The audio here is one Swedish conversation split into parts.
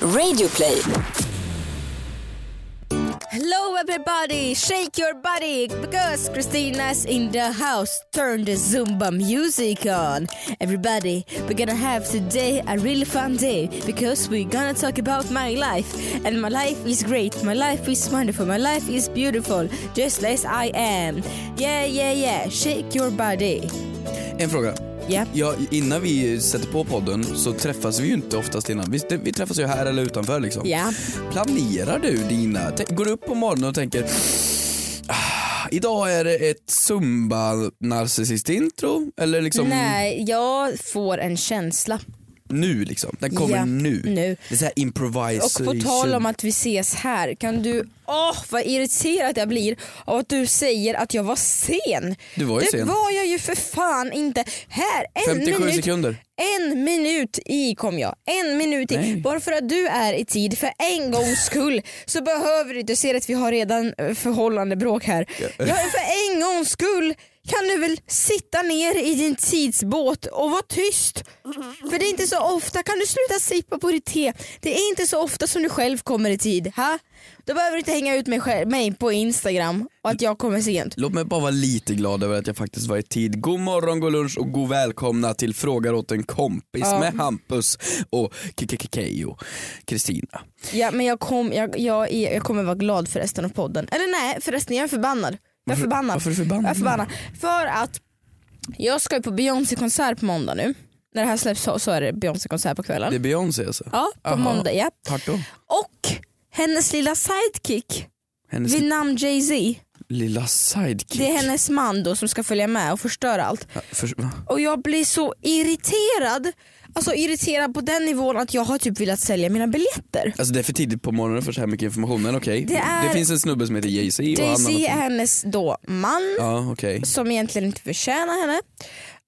Radioplay. Hello everybody, shake your body because Christina's in the house. Turn the Zumba music on. Everybody, we're gonna have today a really fun day because we're gonna talk about my life. And my life is great, my life is wonderful, my life is beautiful, just as I am. Yeah, yeah, yeah, shake your body. En fråga. Ja. Ja, innan vi sätter på podden så träffas vi ju inte oftast innan. Vi, vi träffas ju här eller utanför liksom. Ja. Planerar du dina, går du upp på morgonen och tänker ah, Idag är det ett zumba narcissist intro eller liksom Nej, jag får en känsla. Nu liksom? Den kommer Ja, nu. nu. Det är Och improvisation. på tal om att vi ses här, kan du, åh vad irriterad jag blir av att du säger att jag var sen. Du var ju det sen. var jag ju för fan inte. Här, en 57 minut, sekunder. en minut i kom jag. En minut i. Nej. Bara för att du är i tid för en gångs skull så behöver du inte se att vi har redan eh, förhållande bråk här. Ja, för en gångs skull kan du väl sitta ner i din tidsbåt och vara tyst. För det är inte så ofta, kan du sluta sippa på ditt te? Det är inte så ofta som du själv kommer i tid. Ha? Då behöver du inte hänga ut mig, själv, mig på Instagram och att jag kommer sent. Låt mig bara vara lite glad över att jag faktiskt var i tid. God morgon, god lunch och god välkomna till Frågar åt en kompis Ja. med Hampus och Kekekekeo, Kristina. Ja, men jag, kom, jag, jag, jag kommer vara glad för resten av podden. Eller nej förresten jag är förbannad. Jag är förbannad. varför är du förbannad? Jag är förbannad. För att jag ska ju på Beyoncé konsert på måndag nu. När det här släpps så, så är det Beyoncé konsert på kvällen. Det är Beyoncé alltså? Ja, på Aha. måndag. Ja. Och hennes lilla sidekick Hennes vid namn Jay-Z. lilla sidekick. Det är hennes man då som ska följa med och förstöra allt. Ja, för? Och jag blir så irriterad. Alltså irriterad på den nivån att jag har typ velat sälja mina biljetter. Alltså det är för tidigt på morgonen för så här mycket information men okej. Det är- finns en snubbe som heter Jay-Z Jay-Z är hennes då man Ja okej. som egentligen inte förtjänar henne.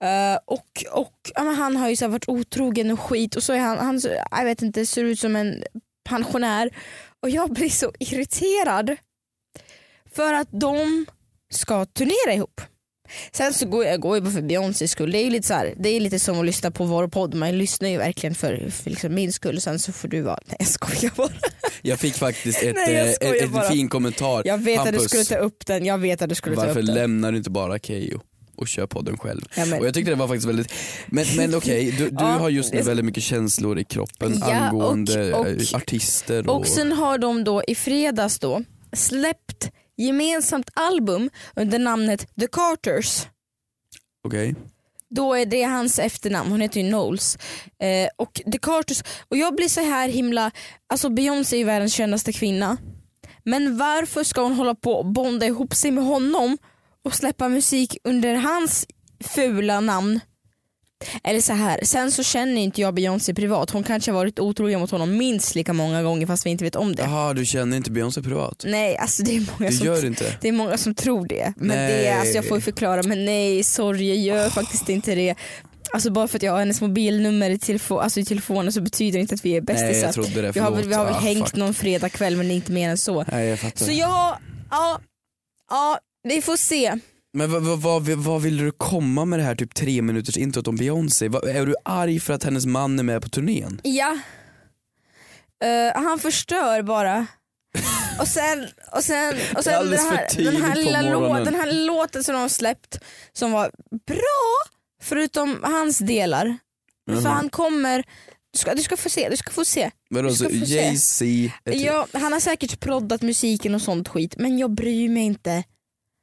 Eh, och och ja, han har ju så varit otrogen och skit och så är han, han jag vet inte, ser ut som en pensionär. Och jag blir så irriterad. För att de ska turnera ihop. Sen så går jag, går jag bara för Beyoncés skull. Det är lite, så här, det är lite som att lyssna på vår podd. Man lyssnar ju verkligen för, för liksom min skull. Sen så får du vara, nej jag skojar bara. Jag fick faktiskt ett, Nej, eh, ett, ett fin kommentar. Jag vet att du Hampus, skulle ta upp den. Jag vet att du skulle ta varför upp den. lämnar du inte bara Keyyo och kör podden själv? Ja, Och jag tyckte det var faktiskt väldigt, men, men okej, du, du Ja, har just nu väldigt mycket känslor i kroppen Ja, angående och- och- eh, artister och, Och sen har de då i fredags då släppt gemensamt album under namnet The Carters. okej. Då är det hans efternamn, hon heter ju Knowles. Eh, och The Carters, och jag blir så här himla, alltså Beyoncé är ju världens kändaste kvinna. Men varför ska hon hålla på och bonda ihop sig med honom och släppa musik under hans fula namn? Eller så här, sen så känner inte jag Beyoncé privat, hon kanske har varit otrogen mot honom minst lika många gånger fast vi inte vet om det. Jaha, du känner inte Beyoncé privat? Nej alltså det är många Du som gör inte? det är många som tror det. Men Nej. det alltså jag får ju förklara, men nej sorry jag gör faktiskt inte det. Alltså bara för att jag har hennes mobilnummer i, telefo- alltså i telefonen så betyder det inte att vi är Nej bästisar. jag trodde det, vi har väl, vi har väl förlåt. hängt ah, fuck. någon fredagkväll men inte mer än så. Nej jag fattar. Så jag, ja, ja vi får se. Men vad, vad, vad, vad vill du komma med det här typ tre minuters introt om Beyoncé? Är du arg för att hennes man är med på turnén? Ja. Eh, han förstör bara. Och sen, och sen, och sen den, för här, den, här lilla lå, den här låten som de har släppt som var bra förutom hans delar. För Mhm. han kommer, du ska, du ska få se, du ska få se. Vadå, så. Jay-Z typ- Ja, han har säkert proddat musiken och sånt skit men jag bryr mig inte.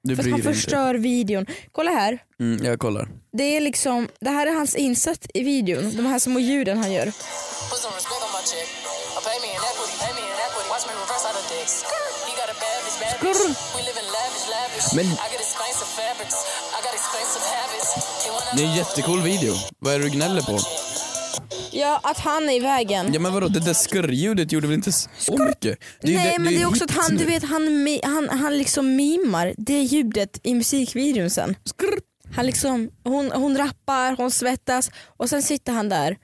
Du bryr han dig inte? förstör videon. Kolla här. Mm, jag kollar. Det är liksom, det här är hans insats i videon. De här små ljuden han gör. Men- Det är en jättecool video. Vad är det du gnäller på? Ja, att han är i vägen. Ja men vadå, det där skurrljudet gjorde väl inte så mycket? Det Nej men det är också att han, du vet, han, han, han liksom mimar det ljudet i musikvideon sen. Han liksom, hon, hon rappar, hon svettas och sen sitter han där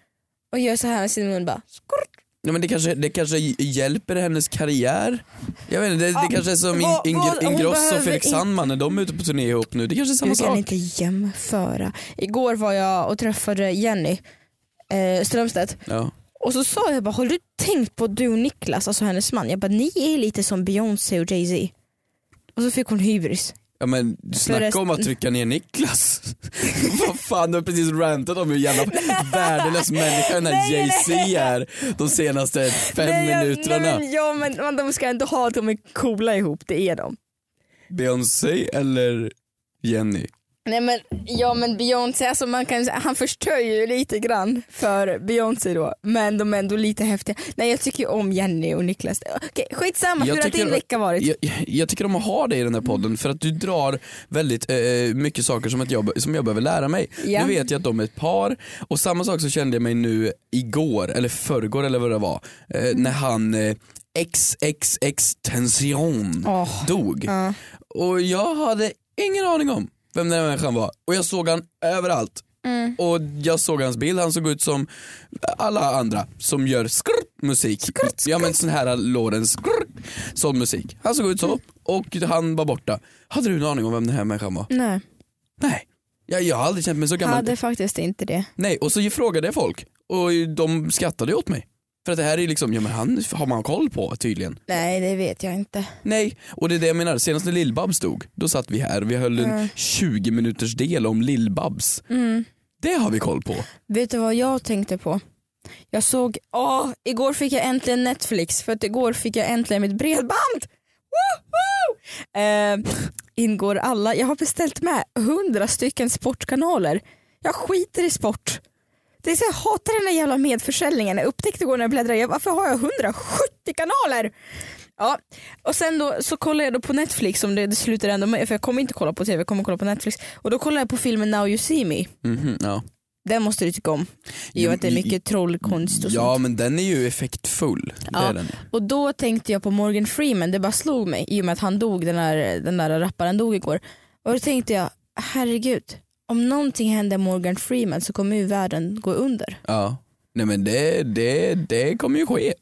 och gör så här med sin mun bara. skrrt. Ja, men det, kanske, det kanske hjälper hennes karriär? Jag vet inte, det, det kanske är som In, vad- vad- hon Ingrosso och Felix in- Sandman när de är ute på turné ihop nu. Det kanske är samma Du kan sak. inte jämföra. Igår var jag och träffade Jenny eh, Strömstedt Ja. och så sa jag bara håller du tänkt på du och Niklas, alltså hennes man, jag bara ni är lite som Beyoncé och Jay-Z. Och så fick hon hybris. Ja men snacka om att trycka ner Niklas. Vad fan du har precis rantat om hur jävla värdelös människa den här Jay-Z är de senaste fem Nej, minuterna. Nej, men, ja men man, de ska ändå ha att de är coola ihop, det är de. Beyoncé eller Jenny? Nej men, ja men Beyoncé, alltså man kan, han förstör ju lite grann för Beyoncé då, men de är ändå lite häftiga. Nej jag tycker ju om Jenny och Niklas. Okej skitsamma, Jag hur har din vecka varit? Jag, jag- jag tycker om att ha dig i den här podden för att du drar väldigt eh, mycket saker som, ett jobb, som jag behöver lära mig. Ja. Nu vet jag att de är ett par och samma sak så kände jag mig nu igår eller förrgår eller vad det var eh, Mm. när han eh, XXX Tension Åh, dog. ja. Och jag hade ingen aning om vem den här människan var och jag såg han överallt. Mm. Och jag såg hans bild, han såg ut som alla andra som gör skrrt musik. Ja men sån här Lorentz skrrt, sån musik. Han såg ut så och han var borta. Hade du en aning om vem den här människan var? Nej, Nej. Jag, jag har aldrig känt mig så gammal. hade faktiskt inte det. Nej och så frågade jag folk och de skrattade åt mig. För att det här är liksom, ja men han har man koll på tydligen. Nej det vet jag inte. Nej, och det är det jag menar. Senast när Lill-Babs stod, då satt vi här vi höll en 20 minuters del om Lill-Babs. Mm. Det har vi koll på. Vet du vad jag tänkte på? Jag såg, åh, igår fick jag äntligen Netflix för att igår fick jag äntligen mitt bredband. Woho! Eh, ingår alla, jag har beställt med hundra stycken sportkanaler. Jag skiter i sport. Det är så jag hatar den här jävla medförsäljningen. Jag upptäckte igår när jag bläddrade, varför har jag 170 kanaler? Ja, och sen då så kollade jag då på Netflix om det, det slutar ändå med, för jag kommer inte kolla på tv, jag kommer kolla på Netflix. Och då kollade jag på filmen Now You See Me. Mhm, ja. Den måste du tycka om. I och att det är mycket trollkonst och ja sånt. men den är ju effektfull. Det Ja. Och då tänkte jag på Morgan Freeman, det bara slog mig i och med att han dog, den där, den där rapparen dog igår. Och då tänkte jag, herregud, om någonting händer Morgan Freeman så kommer ju världen gå under. Ja. Nej men det, det, det kommer ju ske.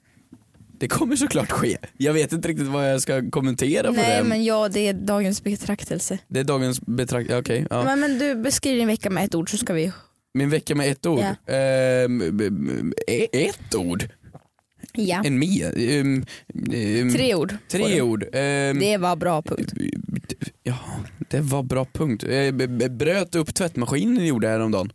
Det kommer såklart ske. Jag vet inte riktigt vad jag ska kommentera på Nej det. men ja, det är dagens betraktelse. Det är dagens betrakt... Okej. ja. Men, men du beskriver din vecka med ett ord så ska vi... Min vecka med ett ord. Ja. B- ett ord? Ja. En mer? Ehm, ehm, Tre ord. Tre ord. Ehm, Det var bra punkt. Ja, det var bra punkt. Jag b- bröt upp tvättmaskinen gjorde jag häromdagen.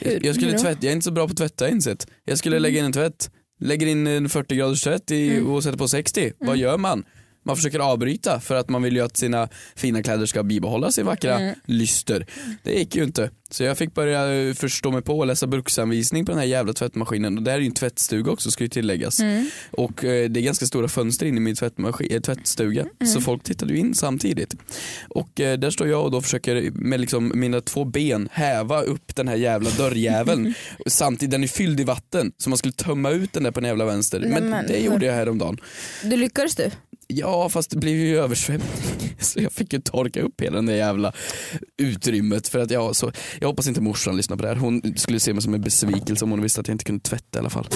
Hur? Jag, skulle tvätta, jag är inte så bra på att tvätta insett. Jag skulle lägga in en tvätt, lägger in en 40 graders tvätt i, Mm. och sätter på 60. Vad gör man? Man försöker avbryta för att man vill ju att sina fina kläder ska bibehålla sin vackra Mm. lyster. Det gick ju inte. Så jag fick börja eh, förstå mig på och läsa bruksanvisning på den här jävla tvättmaskinen. Och det här är ju en tvättstuga också ska ju tilläggas. Mm. Och eh, det är ganska stora fönster in i min tvättmaskin, eh, tvättstuga. Mm. Så folk tittade ju in samtidigt. Och eh, där står jag och då försöker med liksom mina två ben häva upp den här jävla dörrjäveln. samtidigt, den är fylld i vatten. Så man skulle tömma ut den där på den jävla vänster. Nej, Men men- det gjorde jag häromdagen. Du lyckades du? Ja fast det blev ju översvämning. Så jag fick ju torka upp hela det där jävla utrymmet. För att jag, så, jag hoppas inte morsan lyssnar på det här. Hon skulle se mig som en besvikelse om hon visste att jag inte kunde tvätta i alla fall.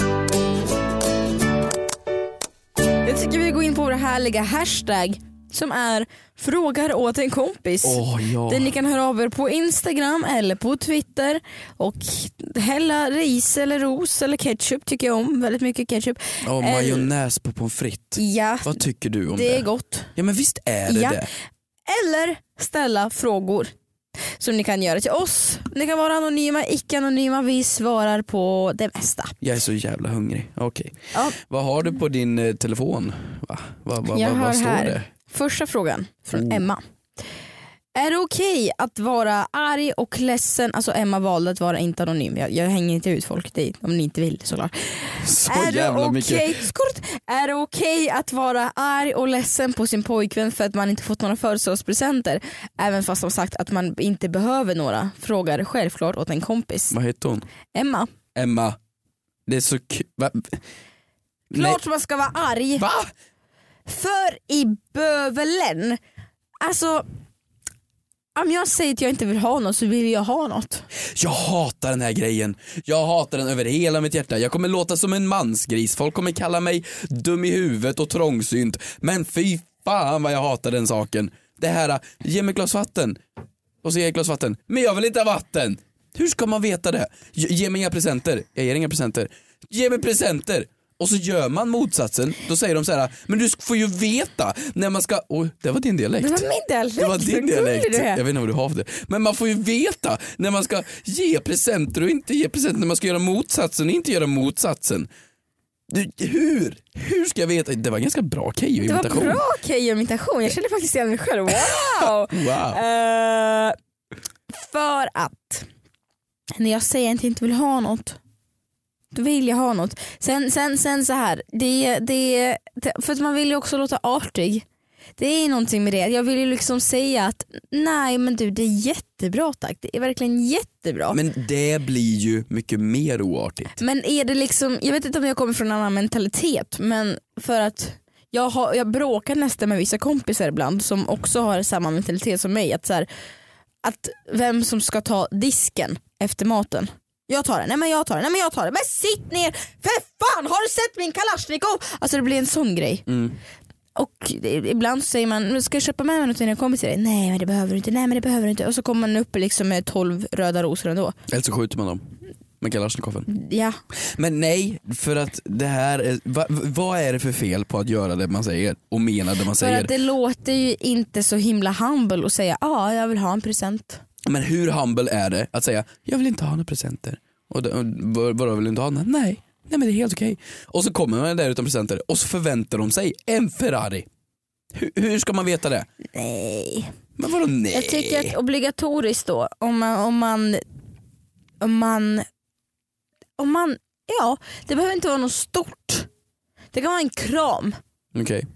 Jag tycker vi går in på vår härliga hashtag som är frågar åt en kompis. Åh ja. Där ni kan höra av er på Instagram eller på Twitter och hälla ris eller ros eller ketchup tycker jag om. Väldigt mycket ketchup. Ja, Eller- majonnäs på pommes frites. Ja, Vad tycker du om det? det är gott. Ja men visst är det Ja. det. Eller ställa frågor som ni kan göra till oss. Ni kan vara anonyma, icke anonyma. Vi svarar på det mesta. Jag är så jävla hungrig. Okej. Ja. Vad har du på din eh, telefon? Va? Va, va, va, vad står här. det? Första frågan från Oh. Emma. Är det okej att vara arg och ledsen? Alltså Emma valde att vara inte anonym. Jag, jag hänger inte ut folk det, om ni inte vill såklart. Så är det jävla okej mycket. Skort. Är det okej att vara arg och ledsen på sin pojkvän för att man inte fått några födelsedagspresenter? Även fast som sagt att man inte behöver några. Frågar självklart åt en kompis. Vad heter hon? Emma. Emma. Det är så kul. Klart man ska vara arg. Va? För i bövelen. Alltså om jag säger att jag inte vill ha något så vill jag ha något. Jag hatar den här grejen. Jag hatar den över hela mitt hjärta. Jag kommer låta som en mansgris. Folk kommer kalla mig dum i huvudet och trångsynt. Men fy fan vad jag hatar den saken. Det här, ge mig ett glas vatten. Och så ger jag ett glas vatten. Men jag vill inte ha vatten. Hur ska man veta det? Ge, ge mig inga presenter. Jag ger inga presenter. Ge mig presenter och så gör man motsatsen, då säger de så här, men du får ju veta när man ska, oj det var din dialekt. Det var min dialekt. Det var din dialekt. Jag vet inte vad du har för det. Men man får ju veta när man ska ge presenter och inte ge presenter, när man ska göra motsatsen och inte göra motsatsen. Du, hur? Hur ska jag veta? Det var en ganska bra Det var Keyyo-imitation. bra Keyyo-imitation, jag kände faktiskt igen mig själv. Wow! Wow. Eh, för att när jag säger att jag inte vill ha något, då vill jag ha något. Sen, sen, sen så här, det, det, för att man vill ju också låta artig. Det är någonting med det. Jag vill ju liksom säga att nej men du det är jättebra tack. Det är verkligen jättebra. Men, Men det blir ju mycket mer oartigt. är det liksom, jag vet inte om jag kommer från en annan mentalitet men för att jag, har, jag bråkar nästan med vissa kompisar ibland som också har samma mentalitet som mig. Att, så här, att vem som ska ta disken efter maten. Jag tar den, nej men jag tar den, nej men jag tar den. Men sitt ner! För fan har du sett min kalasjnikov? Alltså det blir en sån grej. Mm. Och ibland så säger man, "Men ska jag köpa med mig något till dina kompisar? Nej men det behöver du inte, nej men det behöver du inte. Och så kommer man upp liksom med 12 röda rosor ändå. Eller så skjuter man dem med kalasjnikoven. Ja, Men nej, för att det här är, va, vad är det för fel på att göra det man säger och mena det man för säger? att det låter ju inte så himla humble att säga ja ah, jag vill ha en present. Men hur humble är det att säga jag vill inte ha några presenter? Och, vadå vill du inte ha? några? Nej, nej men det är helt okej. Och så kommer man där utan presenter och så förväntar de sig en Ferrari. Hur, hur ska man veta det? Nej. Men vadå nej? Jag tycker att obligatoriskt då, om man, om man, om man, om man, ja det behöver inte vara något stort. Det kan vara en kram Okej.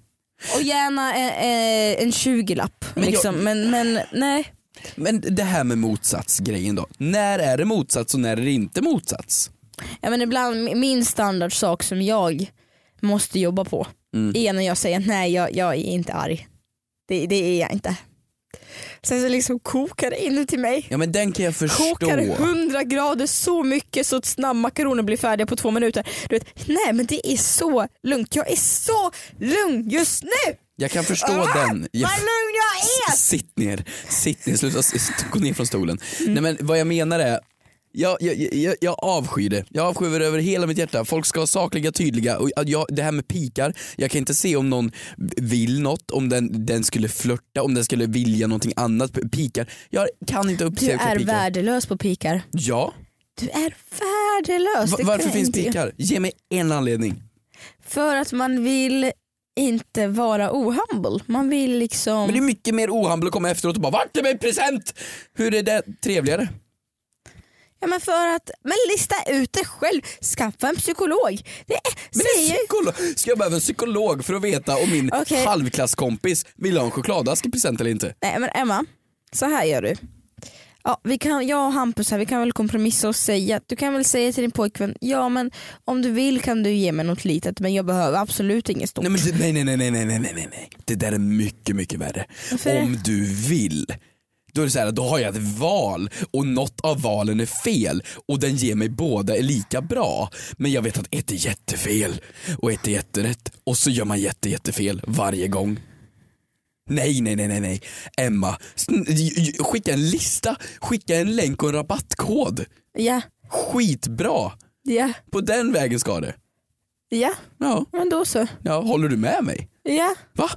och gärna en, en, en 20-lapp. Men jag- liksom. men, men nej. Men det här med motsatsgrejen då. När är det motsats och när är det inte motsats? Ja, men ibland, min standardsak som jag måste jobba på Mm. är när jag säger nej jag, jag är inte arg. Det, det är jag inte. Sen så liksom kokar det inuti mig. Ja men den kan jag förstå. Kokar 100 grader så mycket så att snabbmakaroner blir färdiga på två minuter. Du vet, nej men det är så lugnt. Jag är så lugn just nu. Jag kan förstå Ah, den. Jag, Vad lugn jag är! Sitt ner, sitt ner, sluta gå ner från stolen. Mm. Nej men vad jag menar är, jag, jag, jag, jag avskyr det. Jag avskyr det över hela mitt hjärta. Folk ska vara sakliga, tydliga. Och jag, det här med pikar, jag kan inte se om någon vill något, om den, den skulle flörta, om den skulle vilja någonting annat. Pikar. Jag kan inte Du uppse är pikar. värdelös på pikar. Ja, Du är värdelös. Va- varför finns pikar? Ge mig en anledning. För att man vill inte vara ohumble. Man vill liksom... Men det är mycket mer ohumble att komma efteråt och bara vart är min present? Hur är det trevligare? Ja men för att, men lista ut det själv, skaffa en psykolog. Det är, Men säger psykolog. Ska jag behöva en psykolog för att veta om min Okej. halvklasskompis vill ha en chokladask i present eller inte? Nej men Emma, så här gör du. Ja, vi kan, jag och Hampus här, vi kan väl kompromissa och säga du kan väl säga till din pojkvän, ja men om du vill kan du ge mig något litet men jag behöver absolut inget stort. Nej men, det, nej, nej, nej, nej, nej, nej, nej, det där är mycket, mycket värre. Varför? Om du vill. Då är det så här, då har jag ett val och något av valen är fel och den ger mig båda är lika bra. Men jag vet att ett är jättefel och ett är jätterätt och så gör man jätte, jättefel varje gång. Nej, nej, nej, nej, nej. Emma, skicka en lista, skicka en länk och en rabattkod. Ja, Skitbra! ja, På den vägen ska det. ja, Ja, men då så. ja håller du med mig? Ja, Va?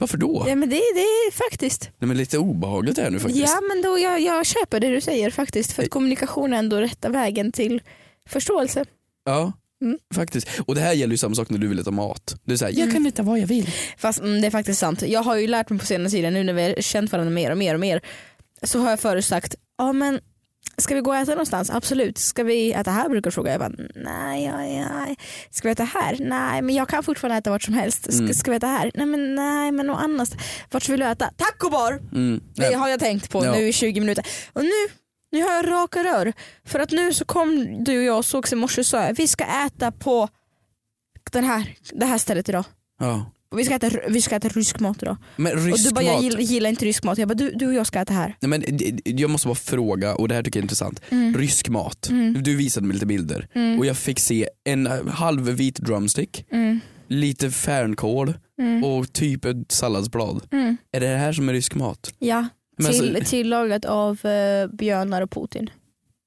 Varför då? ja men det, det är faktiskt. Nej men lite obehagligt är det nu faktiskt. Ja men då jag, jag köper det du säger faktiskt för att kommunikation är ändå rätta vägen till förståelse. Ja, Mm. faktiskt. Och det här gäller ju samma sak när du vill äta mat. Du säger jag kan äta vad jag vill. Fast mm, det är faktiskt sant. Jag har ju lärt mig på senaste tiden nu när vi har känt varandra mer och mer och mer så har jag förut sagt, ja men ska vi gå och äta någonstans? Absolut. Ska vi äta här brukar du fråga. Jag bara, nej, ja, ja. Ska vi äta här? Nej men jag kan fortfarande äta vart som helst. Ska, Mm. ska vi äta här? Nej men nej men något annat. Vart vill du äta? Taco bar! Mm. Det Nej. har jag tänkt på Ja. nu i 20 minuter. Och nu, nu har jag raka rör. För att nu så kom du och jag och sågs i morse och sa vi ska äta på den här, det här stället idag. Ja. Och Vi ska, äta, vi ska äta rysk mat idag. Men och rysk du bara, jag mat. gillar, gillar inte rysk mat. Jag bara, du, du och jag ska äta här. Nej, men jag måste bara fråga, och det här tycker jag är intressant. Mm. Rysk mat. Mm. Du visade mig lite bilder Mm. och jag fick se en eh, halv vit drumstick, Mm. lite färnkål Mm. och typ ett salladsblad. Mm. Är det det här som är rysk mat? Ja, Men till, alltså- tillagat av uh, björnar och Putin.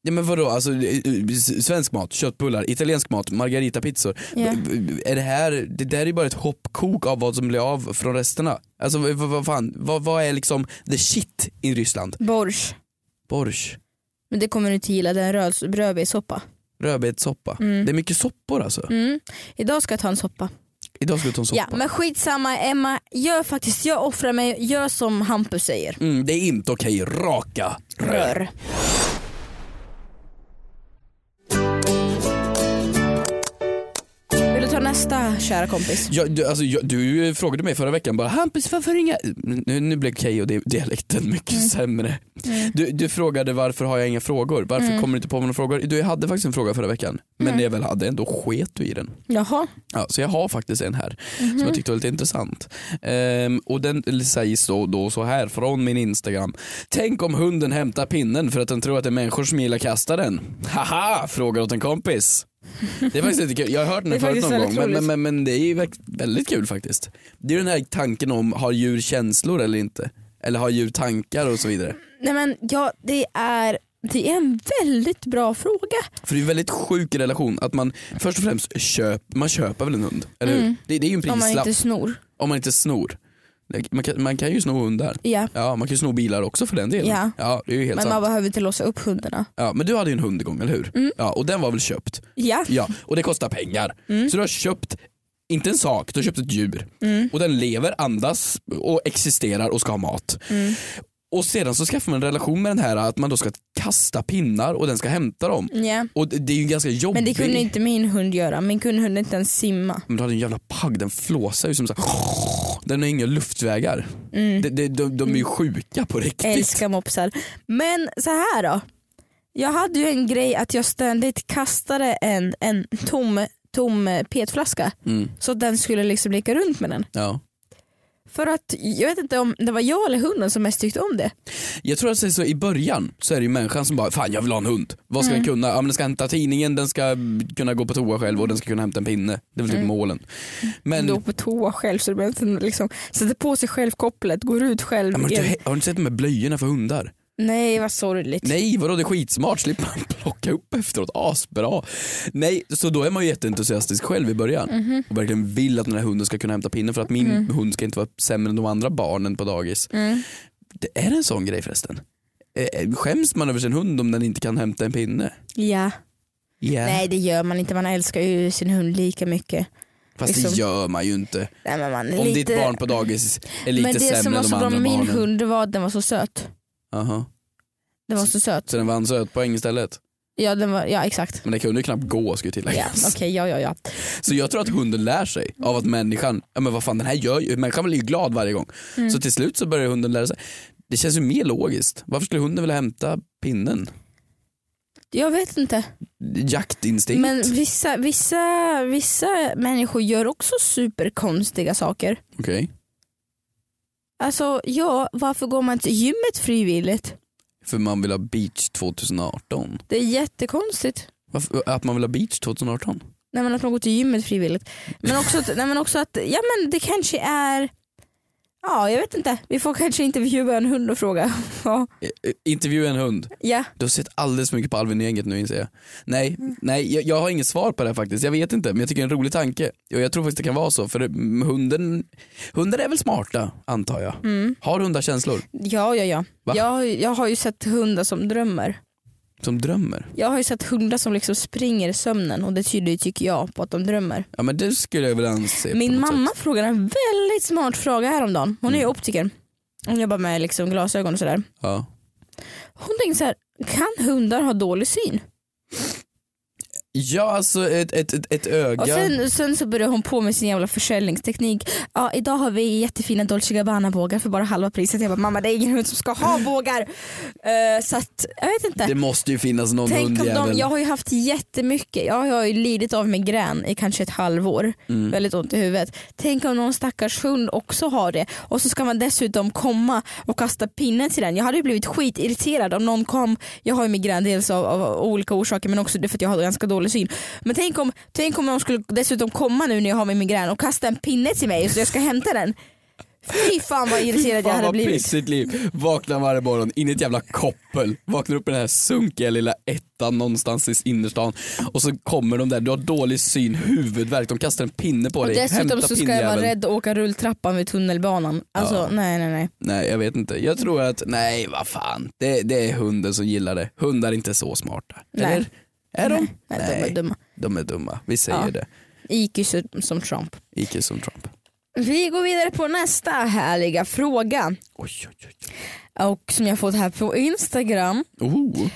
Ja men vadå, alltså eh, eh, svensk mat, köttbullar, italiensk mat, margaritapizzor. Ja. Är det här, det där är bara ett hoppkok av vad som blir av från resterna. Alltså vad, vad fan, vad, vad är liksom the shit i Ryssland? Borsch. Borsch, Men det kommer du inte gilla, det är en röd- rödbetssoppa. rödbetssoppa. Mm. Det är mycket soppor alltså. Mm. Idag ska jag ta en soppa. Idag ta en soppa. Ja men skitsamma Emma, gör faktiskt, jag offrar mig, gör som Hampus säger. Mm, det är inte okej, raka rör. Rör. Vill du ta nästa kära kompis? Ja, du, alltså, jag, du frågade mig förra veckan bara Hampus varför inga... Nu, nu blev Keyyo di- dialekten mycket Mm. sämre. Du, du frågade varför har jag inga frågor? Varför Mm. kommer du inte på några frågor? Du, jag hade faktiskt en fråga förra veckan men när jag väl hade en då sket du i den. Jaha. Ja, så jag har faktiskt en här Mhm. som jag tyckte var lite intressant. Ehm, och den sägs då, då så här från min Instagram. Tänk om hunden hämtar pinnen för att den tror att det är människor som gillar kasta den. Haha, frågar åt en kompis. Det är faktiskt lite kul. Jag har hört den här förut någon gång men, men, men, men det är ju väl- väldigt kul faktiskt. Det är den här tanken om, har djur känslor eller inte? Eller har djur tankar och så vidare. Nej men ja, det är, det är en väldigt bra fråga. För det är en väldigt sjuk relation att man först och främst köp, man köper väl en hund, eller hur? Mm. Det, det är ju en Om man prislapp inte snor. om man inte snor. Man kan, man kan ju sno hundar. Ja. Ja, man kan ju sno bilar också för den delen. Ja. det är ju helt Men man sant. behöver inte låsa upp hundarna. Ja, men du hade ju en hund igång, eller hur? Mm. Ja, och den var väl köpt? Ja. Ja, och det kostar pengar. Mm. Så du har köpt, inte en sak, du har köpt ett djur. Mm. Och den lever, andas och existerar och ska ha mat. Mm. Och sedan så skaffar man en relation med den här att man då ska kasta pinnar och den ska hämta dem. Ja. Och det är ju ganska jobbigt. Men det kunde inte min hund göra, min kunde hund inte ens simma. Men du hade en jävla pagg, den flåsar ju som så här, Den har inga luftvägar. Mm. De, de, de, de är ju sjuka på riktigt. Älskar mopsar. Men så här då. Jag hade ju en grej att jag ständigt kastade en, en tom, tom petflaska Mm, så den skulle liksom leka runt med den. ja. För att jag vet inte om det var jag eller hunden som mest tyckte om det. Jag tror att det är så i början så är det ju människan som bara, fan jag vill ha en hund. Vad ska Mm. den kunna? Ja men den ska hämta tidningen, den ska kunna gå på toa själv och den ska kunna hämta en pinne. Det är väl typ Mm. målen. Men, Gå på toa själv så du behöver inte liksom sätta på sig själv kopplet, går ut själv. ja, men har, du har du inte sett de här blöjorna för hundar? Nej vad sorgligt. Nej vadå det är skitsmart, slipper man plocka upp efteråt, asbra. Nej så då är man ju jätteentusiastisk själv i början Mhm. och verkligen vill att den här hunden ska kunna hämta pinnen för att min hund ska inte vara sämre än de andra barnen på dagis. Mm. Det är en sån grej förresten. Eh, Skäms man över sin hund om den inte kan hämta en pinne? Ja. Ja. Nej det gör man inte, man älskar ju sin hund lika mycket. Fast liksom- det gör man ju inte. Nej, man Om lite... ditt barn på dagis är lite men det sämre som var än de så bra andra med min barnen. hund var att den var så söt. Aha. Den var så söt. Så den vann sötpoäng istället. Ja, den var, ja exakt. Men den kunde ju knappt gå ska ju Ja, tilläggas. Okej, ja ja ja. Så jag tror att hunden lär sig av att människan, ja men vad fan den här gör ju, människan blir ju glad varje gång. Mm. Så till slut så börjar hunden lära sig. Det känns ju mer logiskt. Varför skulle hunden vilja hämta pinnen? Jag vet inte. Jaktinstinkt? Men vissa, vissa, vissa människor gör också superkonstiga saker. Okej. Alltså ja, varför går man till gymmet frivilligt? För man vill ha beach 2018. Det är jättekonstigt. Varför, att man vill ha beach 2018? Nej, men att man går till gymmet frivilligt. Men också nej, men också att ja, men det kanske är Ja, jag vet inte. Vi får kanske intervjua en hund och fråga. Ja. Intervjua en hund. ja. Du har sett alldeles för mycket på Alvin-gänget nu inser jag. Nej, nej jag, jag har inget svar på det här faktiskt. Jag vet inte men jag tycker det är en rolig tanke. Och jag tror faktiskt det kan vara så för mm, hunden, hundar är väl smarta antar jag. Mm. Har hundar känslor? Ja, ja, ja. Va? Jag, jag har ju sett hundar som drömmer. Som drömmer? Jag har ju sett hundar som liksom springer i sömnen och det tyder ju, tycker jag på att de drömmer. Ja men det skulle jag väl anse Min mamma sätt. frågade en väldigt smart fråga häromdagen. Hon är ju Mm. optiker. Hon jobbar med liksom glasögon och sådär. Ja. Hon tänkte så här, kan hundar ha dålig syn? Ja alltså ett, ett, ett, ett öga. Och sen, sen så började hon på med sin jävla försäljningsteknik. Ja, idag har vi jättefina Dolce Gabbana bågar för bara halva priset. Jag bara mamma det är ingen hund som ska ha bågar. Eh, så att jag vet inte. Det måste ju finnas någon Tänk om hundjävel. de, jag har ju haft jättemycket, jag har ju lidit av migrän i kanske ett halvår. Mm. Väldigt ont i huvudet. Tänk om någon stackars hund också har det och så ska man dessutom komma och kasta pinnen till den. Jag hade ju blivit skitirriterad om någon kom, jag har ju migrän dels av, av olika orsaker men också för att jag har ganska dålig syn. Men tänk om, tänk om någon skulle dessutom komma nu när jag har min migrän och kasta en pinne till mig så jag ska hämta den. Fy fan vad irriterad jag Fan hade vad blivit. pissigt liv. Vaknar varje morgon in i ett jävla koppel. Vaknar upp i den här sunkiga lilla ettan någonstans i innerstan. Och så kommer de där, du har dålig syn, huvudvärk, de kastar en pinne på Och dig. dessutom så ska jag vara rädd att åka rulltrappan vid tunnelbanan. Alltså Ja. nej nej nej. Nej jag vet inte. Jag tror att, nej vad fan. Det, det är hunden som gillar det. Hundar är inte så smarta. Nej. Eller? Är de? Nej, de är dumma. De är dumma. Vi säger Ja. det. IQ som- Trump. Icke som Trump. Vi går vidare på nästa härliga fråga. Oj, oj, oj. Och som jag fått här på Instagram. Oh.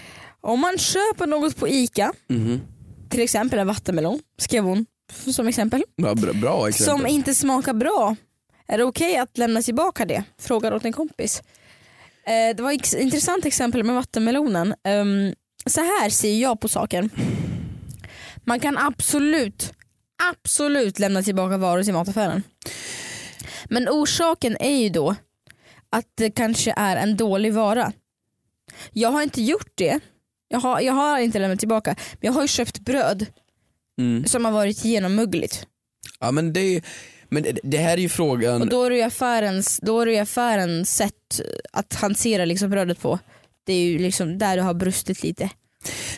Om man köper något på ICA, Mhm. till exempel en vattenmelon, skrev hon som exempel, Bra, bra, bra exempel. som inte smakar bra. Är det okej att lämna tillbaka det? Frågar åt en kompis. Eh, det var ett intressant exempel med vattenmelonen. Ehm, så här ser jag på saken. Man kan absolut, absolut lämna tillbaka varor till mataffären. Men orsaken är ju då att det kanske är en dålig vara. Jag har inte gjort det. Jag har, jag har inte lämnat tillbaka. Men jag har ju köpt bröd Mm. som har varit genommuggligt. Ja men det, men det, här är ju frågan. Och då är det ju affärens, då är det affärens sätt att hantera liksom brödet på. Det är ju liksom där det har brustit lite.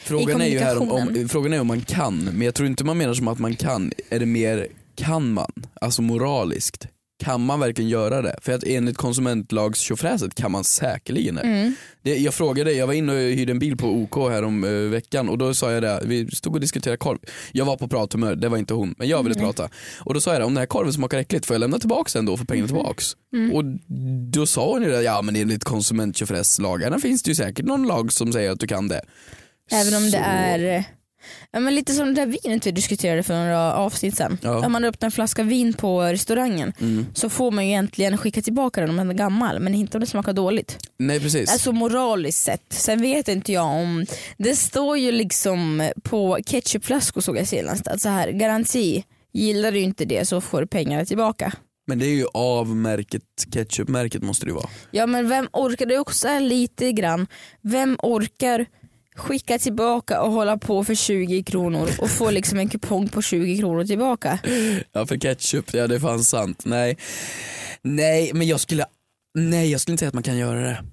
Frågan är ju här om, om, frågan är om man kan, men jag tror inte man menar som att man kan. Är det mer, kan man? Alltså moraliskt. Kan man verkligen göra det? För att enligt konsumentlagstjofräset kan man säkerligen det. Mm. det. Jag frågade, jag var inne och hyrde en bil på OK här om eh, veckan och då sa jag det, vi stod och diskuterade korv. Jag var på prathumör, det var inte hon, men jag ville Mm. prata. Och då sa jag det, om den här korven smakar äckligt får jag lämna tillbaka den då för pengarna tillbaks? Mm. Och då sa hon ju det, ja men enligt konsumenttjofräslagarna finns det ju säkert någon lag som säger att du kan det. Även om Så- det är ja, men lite som det där vinet vi diskuterade för några avsnitt sen. Ja. Om man öppnar en flaska vin på restaurangen Mm. så får man ju egentligen skicka tillbaka den om den är gammal men inte om det smakar dåligt. Nej precis. Alltså moraliskt sett. Sen vet inte jag om, det står ju liksom på ketchupflaskor såg jag senast att så här garanti, gillar du inte det så får du pengarna tillbaka. Men det är ju av märket, ketchupmärket måste det ju vara. Ja men vem orkar, det är också lite grann, vem orkar skicka tillbaka och hålla på för 20 kronor och få liksom en kupong på 20 kronor tillbaka. Ja för ketchup, ja det är fan sant. Nej, nej men jag skulle, nej jag skulle inte säga att man kan göra det.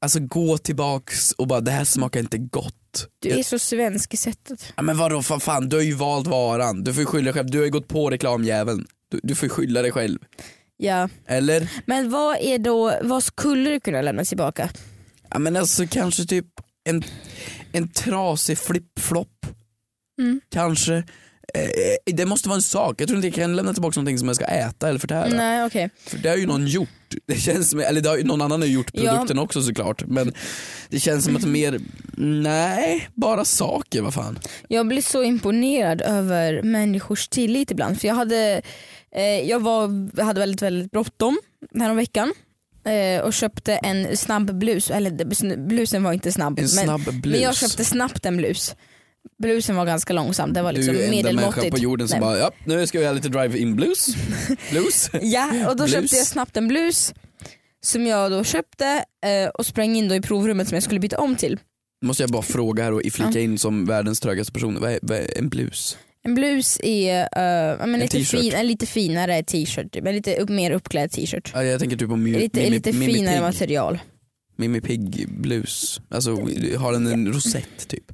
Alltså gå tillbaks och bara det här smakar inte gott. Du är så svensk i sättet. Ja, men vadå för fan, du har ju valt varan. Du får ju skylla dig själv, du har ju gått på reklamjäveln. Du, du får ju skylla dig själv. Ja. Eller? Men vad är då, vad skulle du kunna lämna tillbaka? Ja men alltså kanske typ en, en trasig flip-flop. Mm. Kanske. Eh, det måste vara en sak, jag tror inte jag kan lämna tillbaka någonting som jag ska äta eller förtära. Nej okej. För det har ju någon gjort. Det känns som, eller det har, någon annan har gjort Ja. produkten också såklart. Men det känns som att mer, nej, bara saker, vad fan. Jag blir så imponerad över människors tillit ibland. För jag hade, eh, jag var, hade väldigt, väldigt bråttom eh, och köpte en snabb blus. Eller blusen var inte snabb. En men, snabb blus. men jag köpte snabbt en blus. Blusen var ganska långsam, det var liksom du är enda människan medelmåttigt. på jorden som Nej. bara, ja nu ska vi göra lite drive-in blues. blues. Ja, och då Blus. köpte jag snabbt en blus som jag då köpte eh, och sprang in då i provrummet som jag skulle byta om till. Måste jag bara fråga här och flika in som världens trögaste person, vad är, vad är en blus? En blus är ja, men En lite, fin, en lite finare t-shirt, typ. en lite upp, mer uppklädd t-shirt. Ja, jag tänker typ på Mi- Lite, Mimi, lite Mimi finare Pigg. material. Mimi Pigg blus. Alltså har den en rosett typ?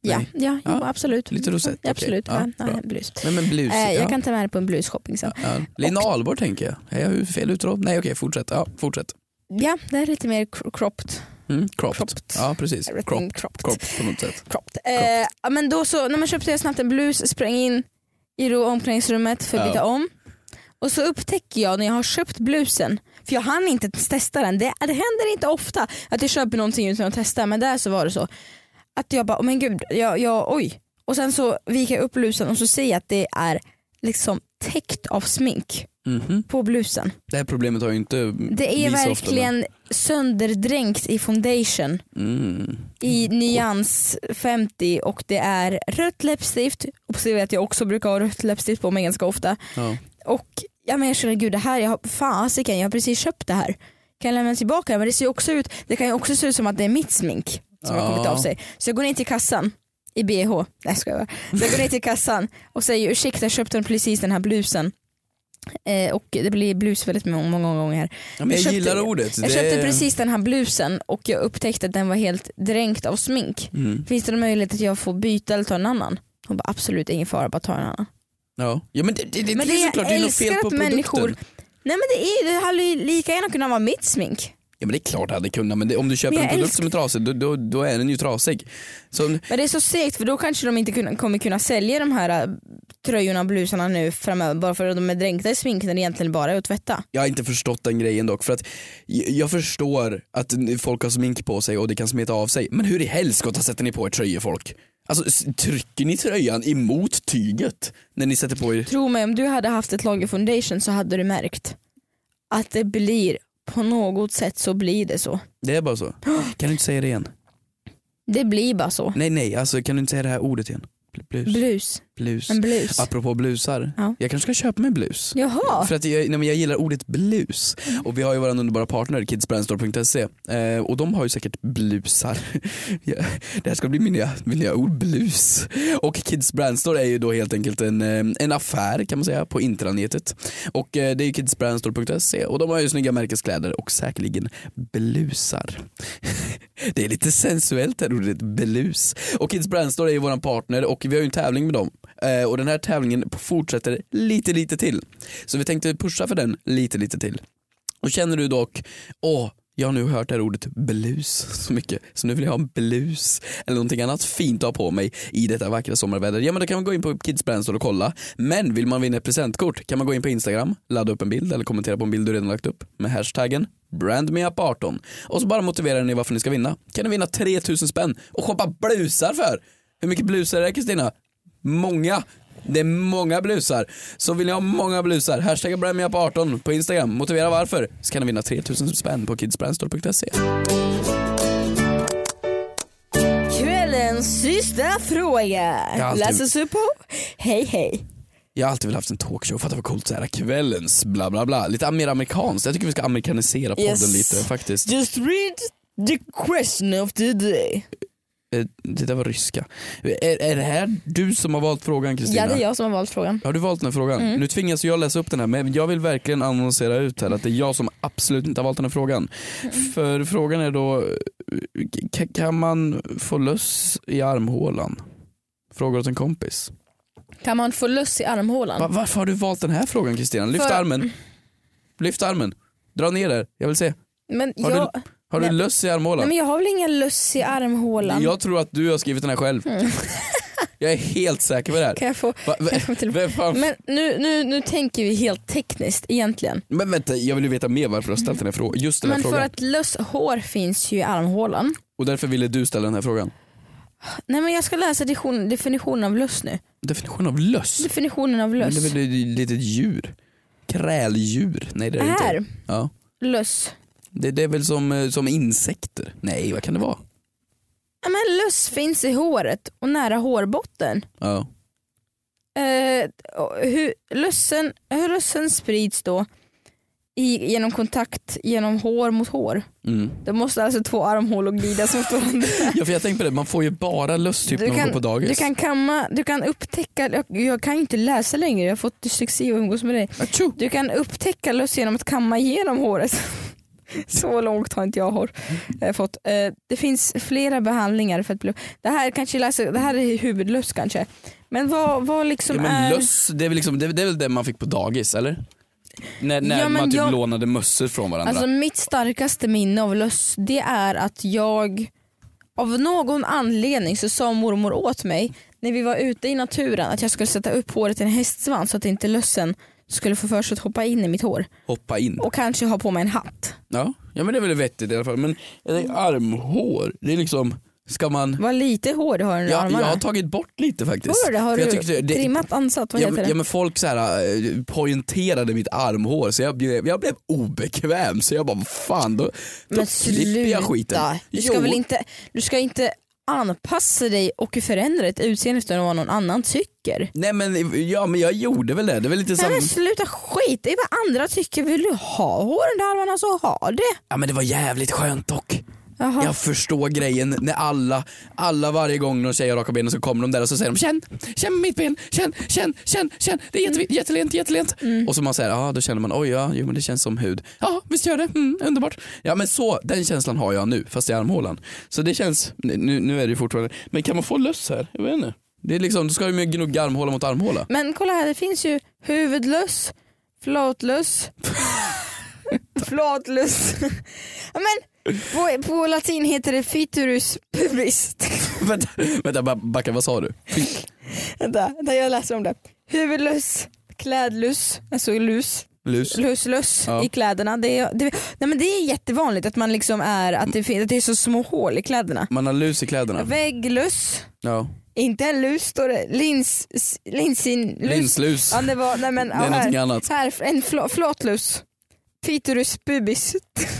Ja, Nej. ja, jo, Ja, absolut. lite rosett, okej. Absolut, Ja, ja, ja, blus. Men, men blus, Eh, ja. jag kan ta med det på en blusshopping sen. ja. Lina Ahlborg tänker jag. Är jag fel då? Nej okej, fortsätt. Ja, fortsätt. Ja, det är lite mer cro- cropped. Mm, cropped. Cropped. Ja precis. Cropped. cropped på något sätt. cropped. Eh, ja, men då så, när man köpte jag snabbt en blus, sprang in i omklädningsrummet för att Ja. byta om. Och så upptäcker jag när jag har köpt blusen, för jag hann inte testa den, det, det händer inte ofta att jag köper någonting utan att testa men där så var det så. Att jag bara, oh men gud, jag, jag, oj. Och sen så viker jag upp blusen och så ser jag att det är liksom täckt av smink Mhm. på blusen. Det här problemet har ju inte Det är så ofta, verkligen sönderdränkt i foundation Mm. i nyans 50 och det är rött läppstift. Observera att jag också brukar ha rött läppstift på mig ganska ofta. Ja. Och ja, men jag känner gud det här, jag har, fasiken jag har precis köpt det här. Kan jag lämna tillbaka det? Men det ser också ut, det kan ju också se ut som att det är mitt smink som har kommit Ja. av sig. Så jag går ner till kassan i bh, nej ska jag Så jag går ner till kassan och säger ursäkta jag köpte precis den här blusen. Eh, och det blir blus väldigt många, gånger. Ja, men jag, köpte- gillar ordet. Jag Det- köpte precis den här blusen och jag upptäckte att den var helt dränkt av smink. Mm. Finns det någon möjlighet att jag får byta eller ta en annan? Hon bara absolut ingen fara, bara ta en annan. Ja. ja men det, det, det, Men är såklart, jag det är något fel på produkten. människor- Nej men det, är, det hade lika gärna kunnat vara mitt smink. Ja men det är klart det hade kunnat men det, om du köper Men en jag produkt älskar- som är trasig då, då, då är den ju trasig. Så, Men det är så segt för då kanske de inte kunna, kommer kunna sälja de här äh, tröjorna och blusarna nu framöver bara för att de är dränkta i smink när det egentligen bara är att tvätta. jag har inte förstått den grejen dock för att j- jag förstår att folk har smink på sig och det kan smeta av sig men hur i helskotta sätter ni på er tröjor folk? Alltså s- trycker ni tröjan emot tyget när ni sätter på er? Tro mig om du hade haft ett lager foundation så hade du märkt att det blir på något sätt så blir det så. Det är bara så. Kan du inte säga det igen? Det blir bara så. Nej nej, alltså kan du inte säga det här ordet igen? Bl- Blus. Blus. Blus. En blus. Apropå blusar, Ja. jag kanske ska köpa mig blus. Jaha. För att jag, nej, men jag gillar ordet blus och vi har ju vår underbara partner kidsbrandstore.se eh, och de har ju säkert blusar. det här ska bli min nya, min nya ord, blus. Och Kids Brandstore är ju då helt enkelt en, eh, en affär kan man säga på intranätet. Och eh, det är ju kidsbrandstore.se och de har ju snygga märkeskläder och säkerligen blusar. det är lite sensuellt det här ordet blus. Och Kids Brandstore är ju våran partner och vi har ju en tävling med dem. Eh, och den här tävlingen fortsätter lite lite till. Så vi tänkte pusha för den lite lite till. Och känner du dock, åh, jag har nu hört det här ordet blus så mycket, så nu vill jag ha en blus eller någonting annat fint att ha på mig i detta vackra sommarväder. Ja men då kan man gå in på Kids Brandstore och kolla. Men vill man vinna ett presentkort kan man gå in på Instagram, ladda upp en bild eller kommentera på en bild du redan lagt upp med hashtaggen brandmeup18 och så bara motiverar ni varför ni ska vinna. Kan ni vinna 3000 spänn och shoppa blusar för. Hur mycket blusar är det Kristina? Många. Det är många blusar. Så vill ni ha många blusar, hashtagga brandmeup18 på Instagram, motivera varför, så kan ni vinna 3000 spänn på kidsbrandstore.se. Kvällens sista fråga. alltid- Läses upp på Hej hej. Jag har alltid velat haft en talkshow, fatta vad coolt så här kvällens bla bla bla. Lite mer amerikanskt, jag tycker vi ska amerikanisera podden Yes. lite faktiskt. Just read the question of the day. Det där var ryska. Är, är det här du som har valt frågan Kristina? Ja det är jag som har valt frågan. Har du valt den här frågan? Mm. Nu tvingas jag läsa upp den här men jag vill verkligen annonsera ut här att det är jag som absolut inte har valt den här frågan. Mm. För frågan är då, kan man få löss i armhålan? Frågar åt en kompis. Kan man få löss i armhålan? Va, varför har du valt den här frågan Kristina? Lyft För- armen. Lyft armen. Dra ner där, jag vill se. Men Har jag, Har du Nej. löss i nej, armhålan? men jag har väl ingen löss i armhålan? Jag tror att du har skrivit den här själv. Jag är helt säker på det här. Kan jag få, Va, kan jag få till... Men nu, nu, nu tänker vi helt tekniskt egentligen. Men vänta, jag vill ju veta mer varför du har ställt den här frågan. Just den här Men för frågan. att löss hår finns ju i armhålan. Och därför ville du ställa den här frågan. Nej men jag ska läsa definition, definitionen av löss nu. Definition av löss? Definitionen av Men löss. det är väl ett litet djur? Kräldjur? Nej det är det Här, inte. Ja. löss. Det, det är väl som, eh, som insekter? Nej vad kan det vara? Ja, men löss finns i håret och nära hårbotten. Ja. Eh, hur, lössen, hur lössen sprids då i, genom kontakt genom hår mot hår. Mm. Det måste alltså två armhålor glidas mot varandra. ja för jag tänkte på det, man får ju bara löss typ Du när man går på dagis. Du kan kamma, du kan upptäcka, jag, jag kan inte läsa längre, jag har fått dyslexi och umgås med dig. Achoo! Du kan upptäcka löss genom att kamma igenom håret. Så långt har inte jag hår eh, fått. Eh, det finns flera behandlingar för att bli... Det här, kanske läser, det här är huvudlöss kanske. Men vad, vad liksom Ja, men är... löss, det är, väl liksom, det, det är väl det man fick på dagis eller? När, när Ja, man typ jag- lånade mössor från varandra. Alltså mitt starkaste minne av löss det är att jag av någon anledning så sa mormor åt mig när vi var ute i naturen att jag skulle sätta upp håret i en hästsvans så att inte lössen skulle få för sig att hoppa in i mitt hår Hoppa in. och kanske ha på mig en hatt. Ja, ja men det är väl vettigt i alla fall. Men jag tänker, armhår, det är liksom, ska man... Vad lite hår du har under Ja, jag armarna. har tagit bort lite faktiskt. Det? Har jag du tyckte det- trimmat ansatt? Vad Ja, heter det? ja men folk så här, eh, poängterade mitt armhår så jag blev, jag blev obekväm så jag bara fan då, då men klipper jag skiten. Du ska Jo. väl inte, du ska inte anpassa dig och förändra ett utseende efter vad någon annan tycker. Nej men, ja, men jag gjorde väl det. Det väl lite Nej som, men sluta skit i vad andra tycker. Vill du ha hår under armarna så ha det. ja men det var jävligt skönt dock. Jaha. Jag förstår grejen när alla, alla varje gång tjej har raka benen så kommer de där och så säger de känn, känn mitt ben, känn, känn, känn, känn, det är jätte, jättelent, jättelent. Och så man säger, ja då känner man, oj ja, jo men det känns som hud. Ja visst gör det, mm, underbart. Ja men så, den känslan har jag nu, fast i armhålan. Så det känns, nu, nu är det ju fortfarande, men kan man få löss här? Jag vet inte. Det är liksom, då ska du gnugga armhåla mot armhåla. Men kolla här, det finns ju huvudlöss, flatlöss, flatlöss. men på, på latin heter det fiturus pubis. vänta, vänta ba- backa, vad sa du? Vänta, där jag läser om det. Huvudlöss, klädlöss, alltså lus, Lus? lös-löss Ja. i kläderna. Det är, det, nej men det är jättevanligt att man liksom är, att det, att det är så små hål i kläderna. Man har lus i kläderna? Vägglöss, Ja. inte en lus står det, lins, linsin, lus. Linslus? Ja, det var, nej men, Det ja, är någonting här, annat. här, en fl- flatlus. Fiturus pubis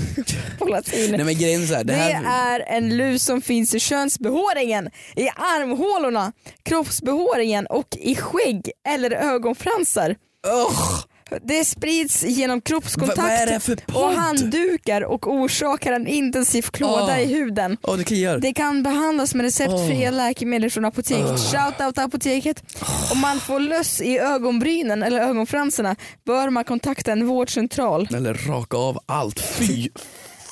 på latin. Nej men grejen är här, det det här... är en lus som finns i könsbehåringen, i armhålorna, kroppsbehåringen och i skägg eller ögonfransar. Ugh, Det sprids genom kroppskontakt vad är det här för och handdukar och orsakar en intensiv klåda Åh. i huden. Åh det kliar. Det kan behandlas med receptfria Åh. läkemedel från apoteket. Shout out apoteket. Om man får löss i ögonbrynen eller ögonfransarna bör man kontakta en vårdcentral. Eller raka av allt. Fy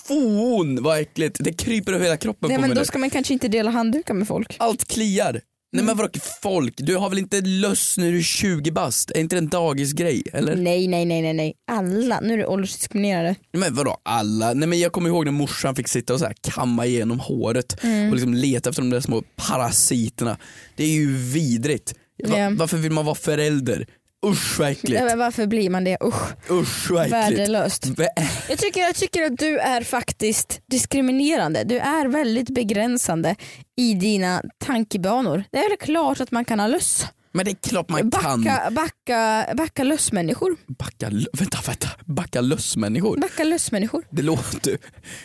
Fon vad äckligt. Det kryper över hela kroppen Nej på men mig då nu. ska man kanske inte dela handdukar med folk. Allt kliar. Nej men vadå folk, du har väl inte löss när du är 20 bast? Är inte det en dagisgrej? Eller? Nej nej nej nej nej. Alla, nu är det åldersdiskriminerade. Men vadå alla? Nej men jag kommer ihåg när morsan fick sitta och så här kamma igenom håret Mm. och liksom leta efter de där små parasiterna. Det är ju vidrigt. Va- Ja. Varför vill man vara förälder? Usch vad äckligt. Nej, men varför blir man det? Usch, Usch vad äckligt. värdelöst. Vä- Jag tycker, jag tycker att du är faktiskt diskriminerande. Du är väldigt begränsande i dina tankebanor. Det är väl klart att man kan ha löss. Men det är klart man kan Backa, backa, backa lössmänniskor. backa, vänta, vänta, backa lössmänniskor. Backa lössmänniskor. Det låter...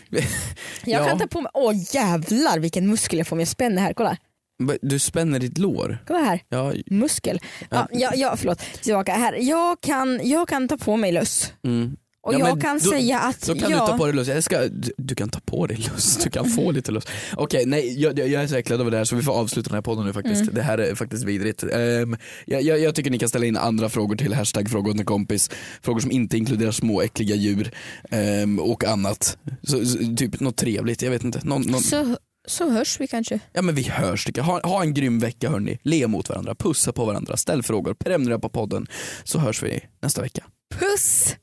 Jag Ja. kan ta på mig, åh jävlar vilken muskel jag får om jag spänner här. Kolla, Du spänner ditt lår. kolla här. Ja, Muskel. Ja, ja, ja, förlåt, tillbaka här. Jag kan, jag kan ta på mig löss. mm. Och Ja, jag kan då- säga att Så kan jag, du ta på dig lust. Jag ska, du, du kan ta på dig lust, du kan få lite lust. Okej, nej jag, jag är så äcklad över det här så vi får avsluta den här podden nu faktiskt. Mm. Det här är faktiskt vidrigt. Um, jag, jag, jag tycker ni kan ställa in andra frågor till hashtag fråga åt en kompis. Frågor som inte inkluderar små äckliga djur ehm, och annat. Så, så, typ något trevligt, jag vet inte. Någon, någon, så, så hörs vi kanske. Ja men vi hörs tycker jag. Ha, ha en grym vecka hörni. Le mot varandra, pussa på varandra, ställ frågor, prenumerera på podden. Så hörs vi nästa vecka. Puss!